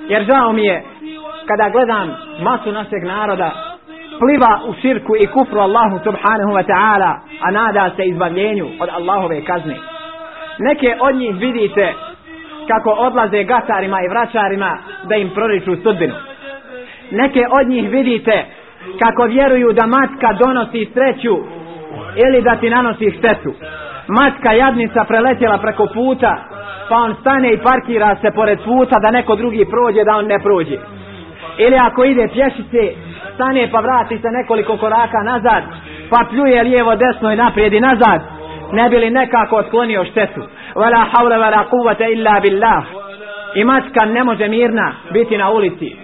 Jer žao mi je, kada gledam masu našeg naroda, pliva u širku i kufru Allahu subhanahu wa ta'ala, a nada se izbavljenju od Allahove kazne. Neke od njih vidite kako odlaze gatarima i vraćarima da im proriču sudbinu. Neke od njih vidite kako vjeruju da matka donosi sreću ili da ti nanosi štetu. Matka jadnica preletjela preko puta, pa on stane i parkira se pored puta da neko drugi prođe, da on ne prođe. Ili ako ide pješice, stane pa vrati se nekoliko koraka nazad, pa pljuje lijevo, desno i naprijed i nazad, ne bi li nekako otklonio štetu. wala haule, wala kuvata illa billah. I matka ne može mirna biti na ulici.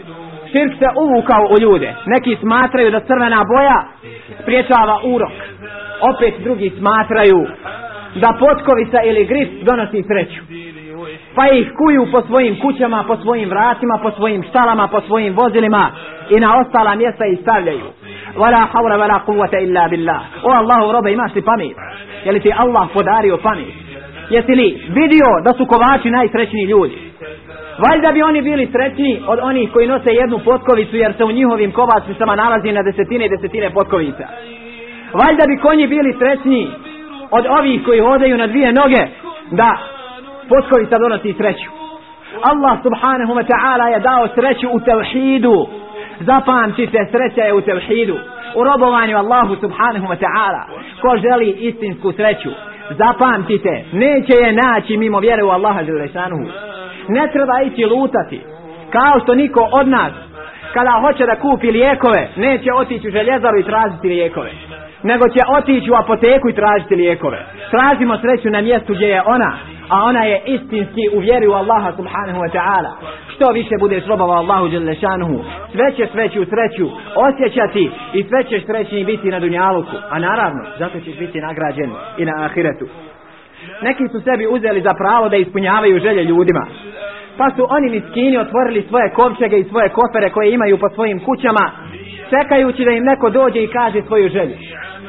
Širk se uvukao u ljude. Neki smatraju da crvena boja spriječava urok. Opet drugi smatraju da potkovica ili grif donosi sreću. Pa ih kuju po svojim kućama, po svojim vratima, po svojim štalama, po svojim vozilima i na ostala mjesta ih stavljaju. Vala haura vala kuvata illa billah. O Allahu robe imaš li pamet? Je li ti Allah podario pamet? Jesi li vidio da su kovači najsrećniji ljudi? Valjda bi oni bili srećni od onih koji nose jednu potkovicu jer se u njihovim kovacicama nalazi na desetine i desetine potkovica. Valjda bi konji bili srećni od ovih koji hodaju na dvije noge da potkovica donosi sreću. Allah subhanahu wa ta'ala je dao sreću u tevhidu. Zapamtite, sreća je u tevhidu. U robovanju Allahu subhanahu wa ta'ala. Ko želi istinsku sreću, zapamtite, neće je naći mimo vjere u Allaha zelešanuhu. Ne treba ići lutati. Kao što niko od nas, kada hoće da kupi lijekove, neće otići u željezaru i tražiti lijekove nego će otići u apoteku i tražiti lijekove. Tražimo sreću na mjestu gdje je ona, a ona je istinski u vjeri u Allaha subhanahu wa ta'ala. Što više budeš robava Allahu dželešanuhu, sve ćeš sreću sreću osjećati i sve ćeš srećni biti na dunjaluku. A naravno, zato ćeš biti nagrađen i na ahiretu. Neki su sebi uzeli za pravo da ispunjavaju želje ljudima. Pa su oni miskini otvorili svoje kovčege i svoje kofere koje imaju po svojim kućama, čekajući da im neko dođe i kaže svoju želju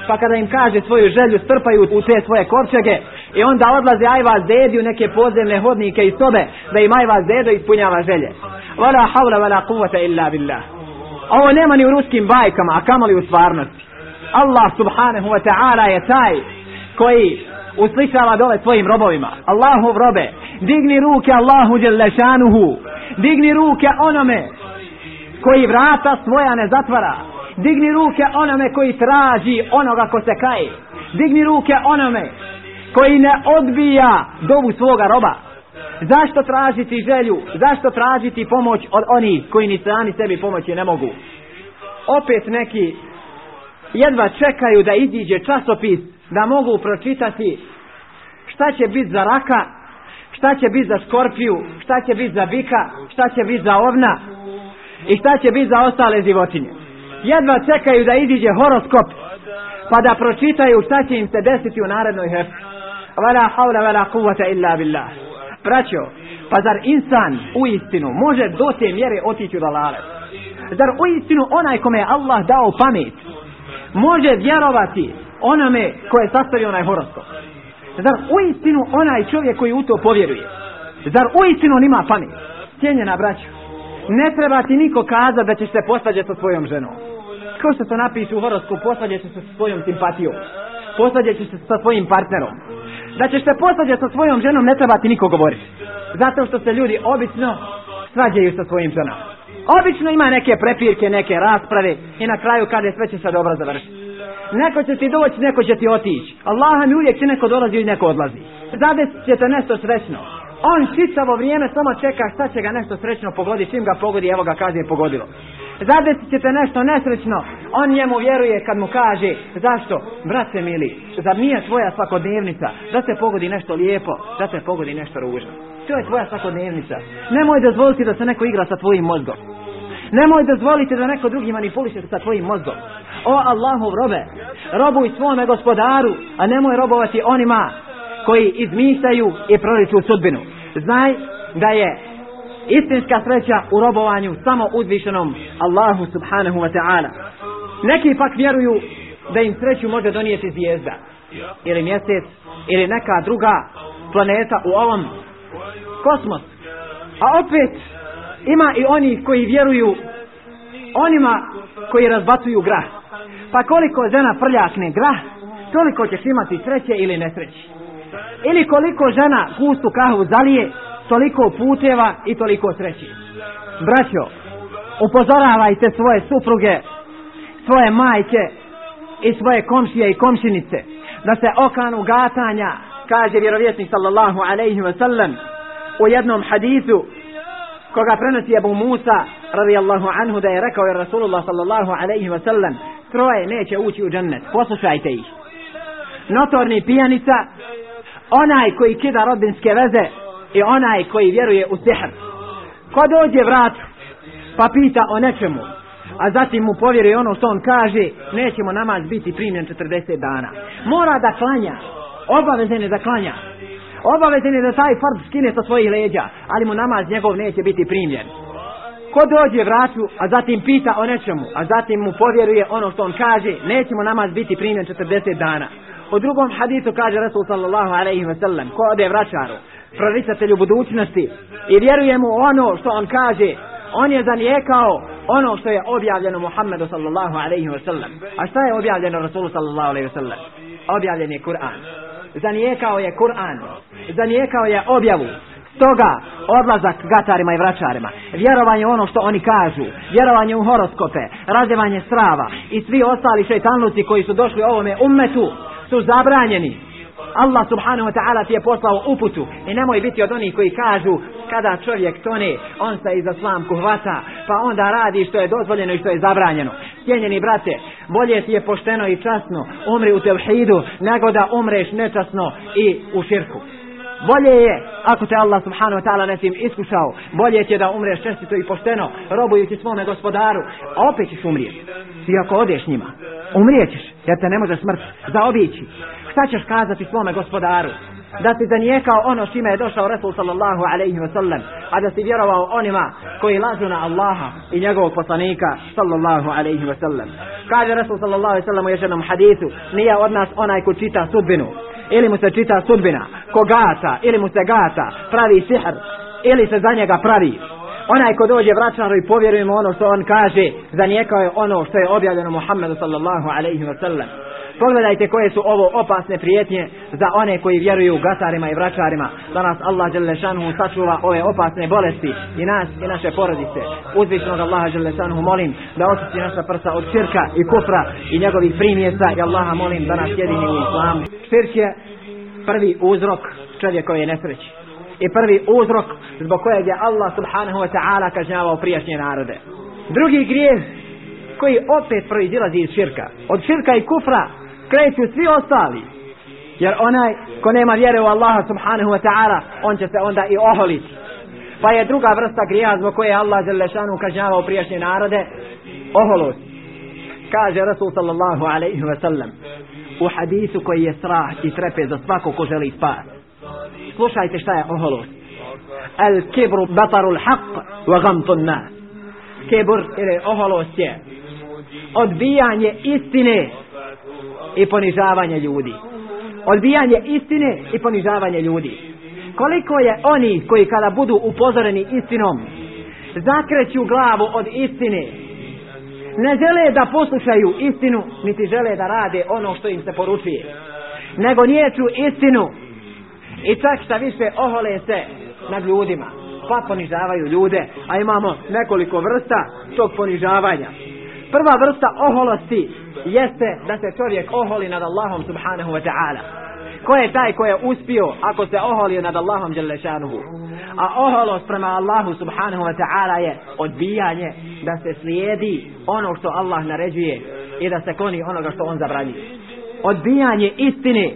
pa kada im kaže svoju želju strpaju u te svoje korčege i onda odlaze ajva zedi u neke podzemne hodnike i sobe da im ajva zedo ispunjava želje. Wala havla wala kuvata illa billah. Ovo nema ni u ruskim bajkama a kamali u stvarnosti. Allah subhanahu wa ta'ala je taj koji uslišava dole svojim robovima. Allahov robe digni ruke Allahu djelešanuhu digni ruke onome koji vrata svoja ne zatvara digni ruke onome koji traži onoga ko se kaje. Digni ruke onome koji ne odbija dovu svoga roba. Zašto tražiti želju? Zašto tražiti pomoć od onih koji ni sami sebi pomoći ne mogu? Opet neki jedva čekaju da iziđe časopis da mogu pročitati šta će biti za raka šta će biti za skorpiju šta će biti za bika šta će biti za ovna i šta će biti za ostale životinje jedva čekaju da iziđe horoskop pa da pročitaju šta će im se desiti u narednoj hefti. Vala haula vala kuvata illa billah. Braćo, pa zar insan u istinu može do te mjere otići u dalale? Zar u istinu onaj kome je Allah dao pamet može vjerovati onome koje je sastavio onaj horoskop? Zar u istinu onaj čovjek koji u to povjeruje? Zar u istinu on ima pamet? Cijenjena braćo, ne treba ti niko kazati da ćeš se posvađati sa svojom ženom ko što to napiše u horoskopu, posvađat ćeš se sa svojom simpatijom. Posvađat ćeš se sa svojim partnerom. Da ćeš se posvađati sa svojom ženom, ne treba ti niko govoriti. Zato što se ljudi obično svađaju sa svojim ženom. Obično ima neke prepirke, neke rasprave i na kraju kada sve će se dobro završiti. Neko će ti doći, neko će ti otići. Allaha mi uvijek će neko dolazi i neko odlazi. Zadesit će te nešto srećno. On čitavo vrijeme samo čeka šta će ga nešto srećno pogoditi. Čim ga pogodi, evo ga kaže je pogodilo zadesit ćete nešto nesrećno, on njemu vjeruje kad mu kaže, zašto, brate mili, zar nije tvoja svakodnevnica, da se pogodi nešto lijepo, da se pogodi nešto ružno. to je tvoja svakodnevnica. Nemoj dozvoliti da se neko igra sa tvojim mozgom. Nemoj dozvoliti da neko drugi manipuliše sa tvojim mozgom. O Allahov robe, robuj svome gospodaru, a nemoj robovati onima koji izmišljaju i proriču sudbinu. Znaj da je istinska sreća u robovanju samo uzvišenom Allahu subhanahu wa ta'ala. Neki pak vjeruju da im sreću može donijeti zvijezda ili mjesec ili neka druga planeta u ovom kosmos. A opet ima i oni koji vjeruju onima koji razbacuju grah. Pa koliko žena prljakne grah, toliko ćeš imati sreće ili nesreće. Ili koliko žena gustu kahvu zalije, toliko puteva i toliko sreći. Braćo, upozoravajte svoje supruge, svoje majke i svoje komšije i komšinice da se okanu gatanja, kaže vjerovjesnik sallallahu alaihi wa sallam u jednom hadisu koga prenosi Abu Musa radijallahu anhu da je rekao je Rasulullah sallallahu alaihi wa sallam troje neće ući u džennet, poslušajte ih. Notorni pijanica, onaj koji kida rodbinske veze i onaj koji vjeruje u sihr. Ko dođe vrat pa pita o nečemu, a zatim mu povjeruje ono što on kaže, nećemo namaz biti primjen 40 dana. Mora da klanja, obavezen je da klanja. Obavezen je da taj fard skine sa svojih leđa, ali mu namaz njegov neće biti primljen. Ko dođe vratu, a zatim pita o nečemu, a zatim mu povjeruje ono što on kaže, nećemo namaz biti primljen 40 dana. U drugom hadisu kaže Rasul sallallahu alaihi ve sellem, ko ode vraćaru, proricatelju budućnosti i vjeruje mu ono što on kaže on je zanijekao ono što je objavljeno Muhammedu sallallahu alaihi ve sellem. a šta je objavljeno Rasulu sallallahu alaihi ve sellem? objavljen je Kur'an zanijekao je Kur'an zanijekao je objavu Stoga odlazak gatarima i vraćarima, vjerovanje ono što oni kažu, vjerovanje u horoskope, razdevanje strava i svi ostali šeitanluci koji su došli ovome ummetu su zabranjeni. Allah subhanahu wa ta'ala ti je poslao uputu i nemoj biti od onih koji kažu kada čovjek tone, on se iza slamku hvata, pa onda radi što je dozvoljeno i što je zabranjeno. Cijenjeni brate, bolje ti je pošteno i časno umri u tevhidu nego da umreš nečasno i u širku. Bolje je, ako te Allah subhanahu wa ta'ala nesim iskušao, bolje će da umreš čestito i pošteno, robujući svome gospodaru, a opet ćeš umrijeti. Ti ako odeš njima, umrijećeš, jer te ne može smrt zaobići. Šta ćeš kazati svome gospodaru? Da si zanijekao ono šime je došao Resul sallallahu alaihi wa sallam, a da si vjerovao onima koji lažu na Allaha i njegovog poslanika sallallahu alaihi wa sallam. Kaže Resul sallallahu alaihi wa sallam u još hadithu, nije od nas onaj ko čita sudbinu, ili mu se čita sudbina, ko gata, ili mu se gata, pravi sihr, ili se za njega pravi. Onaj ko dođe vraćaru i povjeruje mu ono što on kaže, zanijekao je ono što je objavljeno Muhammedu sallallahu alaihi wa sallam. Pogledajte koje su ovo opasne prijetnje za one koji vjeruju gasarima i vračarima. Da nas Allah Đelešanu sačuva ove opasne bolesti i nas i naše porodice. Uzvišnog Allaha Đelešanu molim da očisti naša prsa od širka i kufra i njegovih primjesa i Allaha molim da nas jedini u islamu. Širk je prvi uzrok čovjekove nesreći. I prvi uzrok zbog kojeg je Allah subhanahu wa ta'ala kažnjavao prijašnje narode. Drugi grijeh koji opet proizilazi iz širka. Od širka i kufra kreću svi ostali. Jer onaj ko nema vjere u Allaha subhanahu wa ta'ala, on će se onda i oholiti. Pa je druga vrsta grija zbog koje Allah zelešanu kažnjavao prijašnje narode, oholost. Kaže Rasul sallallahu alaihi wa sallam u hadisu koji je strah i trepe za svako ko želi spas. Slušajte šta je oholost. Al kibru batarul haq wa gamtun nas. Kibur ili oholost je odbijanje istine i ponižavanje ljudi. Odbijanje istine i ponižavanje ljudi. Koliko je oni koji kada budu upozoreni istinom, zakreću glavu od istine, ne žele da poslušaju istinu, niti žele da rade ono što im se poručuje, nego niječu istinu i čak šta više ohole se nad ljudima, pa ponižavaju ljude, a imamo nekoliko vrsta tog ponižavanja. Prva vrsta oholosti jeste da se čovjek oholi nad Allahom subhanahu wa ta'ala. Ko je taj ko je uspio ako se oholio nad Allahom djelešanuhu? A oholost prema Allahu subhanahu wa ta'ala je odbijanje da se slijedi ono što Allah naređuje i da se koni onoga što on zabranjuje. Odbijanje istine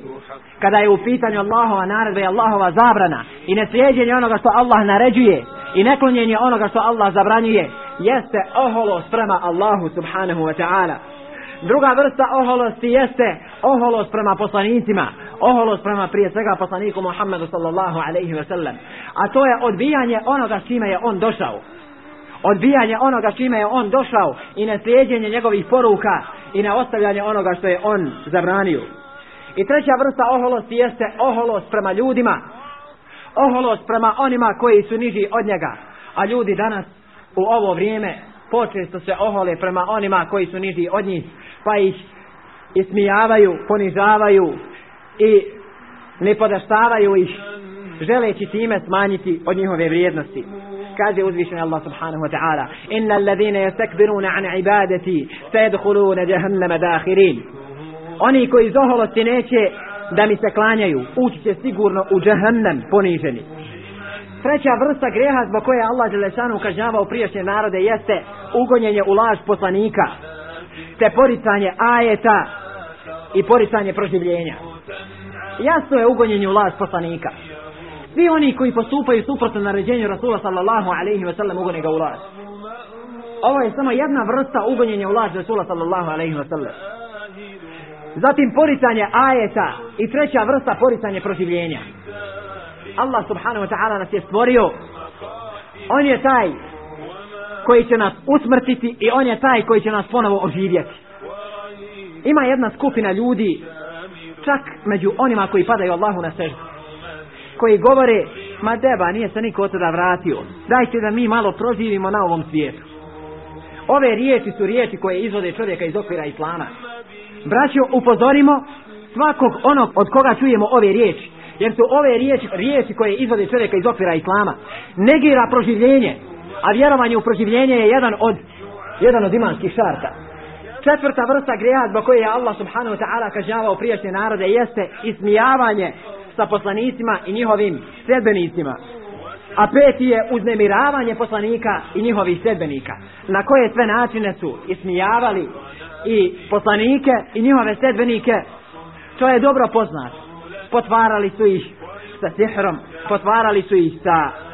kada je u pitanju Allahova naredba i Allahova zabrana i neslijedjenje onoga što Allah naređuje i neklonjenje onoga što Allah zabranjuje jeste oholost prema Allahu subhanahu wa ta'ala druga vrsta oholosti jeste oholost prema poslanicima. Oholost prema prije svega poslaniku Muhammedu sallallahu alaihi ve sellem. a to je odbijanje onoga s čime je on došao. Odbijanje onoga s čime je on došao i neslijedjenje njegovih poruka i na ostavljanje onoga što je on zabranio. I treća vrsta oholosti jeste oholost prema ljudima. Oholost prema onima koji su niži od njega. A ljudi danas u ovo vrijeme počesto se ohole prema onima koji su niži od njih pa ih ismijavaju, ponižavaju i ne podaštavaju ih želeći time smanjiti od njihove vrijednosti. Kaže uzvišeni Allah subhanahu wa ta'ala inna allazine yastakbiruna an ibadati sayadkhuluna jahannama dakhirin. Oni koji zoholosti neće da mi se klanjaju ući će sigurno u jahannam poniženi. Treća vrsta greha zbog koje Allah Đelešanu kažnjavao prijašnje narode jeste ugonjenje u laž poslanika te poricanje ajeta i poricanje proživljenja. Jasno je ugonjenje u las poslanika. Svi oni koji postupaju suprotno naređenju Rasula sallallahu alaihi wa sallam ugone ga u laž ovo je samo jedna vrsta ugonjenja u laž Rasula sallallahu alaihi wa sallam. Zatim poricanje ajeta i treća vrsta poricanje proživljenja. Allah subhanahu wa ta'ala nas je stvorio. On je taj koji će nas usmrtiti i on je taj koji će nas ponovo oživjeti. Ima jedna skupina ljudi čak među onima koji padaju Allahu na seždu koji govore ma deba nije se niko od tada vratio. Dajte da mi malo proživimo na ovom svijetu. Ove riječi su riječi koje izvode čovjeka iz okvira Islama. Braćo upozorimo svakog onog od koga čujemo ove riječi jer su ove riječi, riječi koje izvode čovjeka iz okvira Islama. Negira proživljenje a vjerovanje u proživljenje je jedan od jedan od imanskih šarta četvrta vrsta greha zbog koje je Allah subhanahu wa ta'ala kažnjavao prijašnje narode jeste ismijavanje sa poslanicima i njihovim sredbenicima. a peti je uznemiravanje poslanika i njihovih sredbenika. na koje sve načine su ismijavali i poslanike i njihove sredbenike. to je dobro poznat potvarali su ih sa sihrom potvarali su ih sa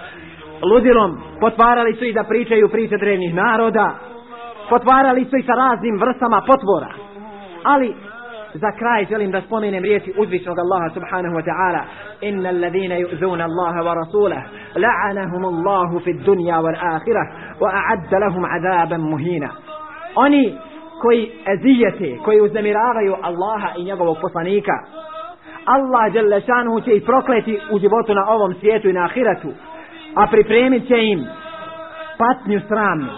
ludilom potvarali su i da pričaju priče drevnih naroda potvarali su i sa raznim vrstama potvora. Ali za kraj želim da spomenem riječi uzvišnog Allaha subhanahu wa ta'ala inna alladhina yu'zuna Allaha wa rasulahu la'anahum Allahu fi dunya wal akhirah wa a'adda lahum 'adaban muhina. Oni koji ezijete koji uznemiravaju Allaha i njegovog poslanika Allah dželle šanuhu će ih prokleti u životu na ovom svijetu i na ahiratu a pripremit će im patnju sramnu.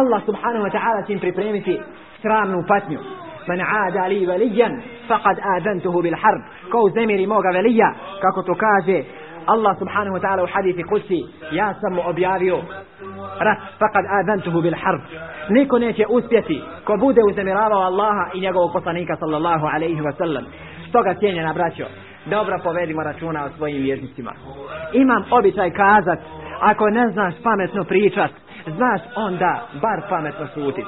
Allah subhanahu wa ta'ala će im pripremiti sramnu patnju. Man aada li valijan faqad adantuhu bil harb. Ko zemiri moga velija kako to kaže Allah subhanahu wa ta'ala u hadithi kusi ja sam mu objavio rat faqad adantuhu bil harb. Niko neće uspjeti ko bude uznemiravao Allaha i njegovog poslanika sallallahu alaihi wa sallam. Stoga cijenjena braćo dobro povedimo računa o svojim jezicima. imam običaj kazat ako ne znaš pametno pričat znaš onda bar pametno šutit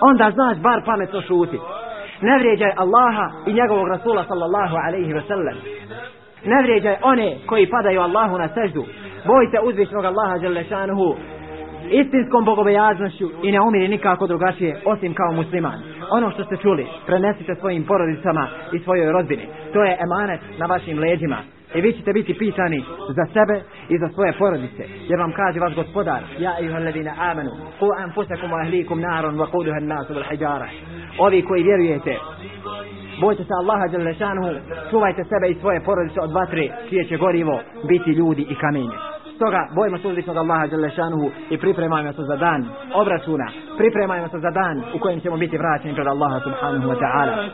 onda znaš bar pametno šutit ne vrijeđaj Allaha i njegovog Rasula sallallahu alaihi ve sellem. ne vrijeđaj one koji padaju Allahu na seždu boj se uzvišnog Allaha želešanuhu istinskom bogobojaznošću i ne umiri nikako drugačije osim kao musliman. Ono što ste čuli prenesite svojim porodicama i svojoj rodbini. To je emanet na vašim leđima. I vi ćete biti pitani za sebe i za svoje porodice jer vam kaže vaš gospodar ja i ladina amanu ku anfusakum wa ahlikum naron wa quduha an-nas hijjara. ovi koji vjerujete bojte se Allaha dželle čuvajte sebe i svoje porodice od vatre čije će gorivo biti ljudi i kamenje. Stoga bojimo se uzvišnog Allaha Đelešanuhu i pripremajmo se za dan obračuna. Pripremajmo se za dan u kojem ćemo biti vraćeni pred Allaha subhanahu wa ta'ala.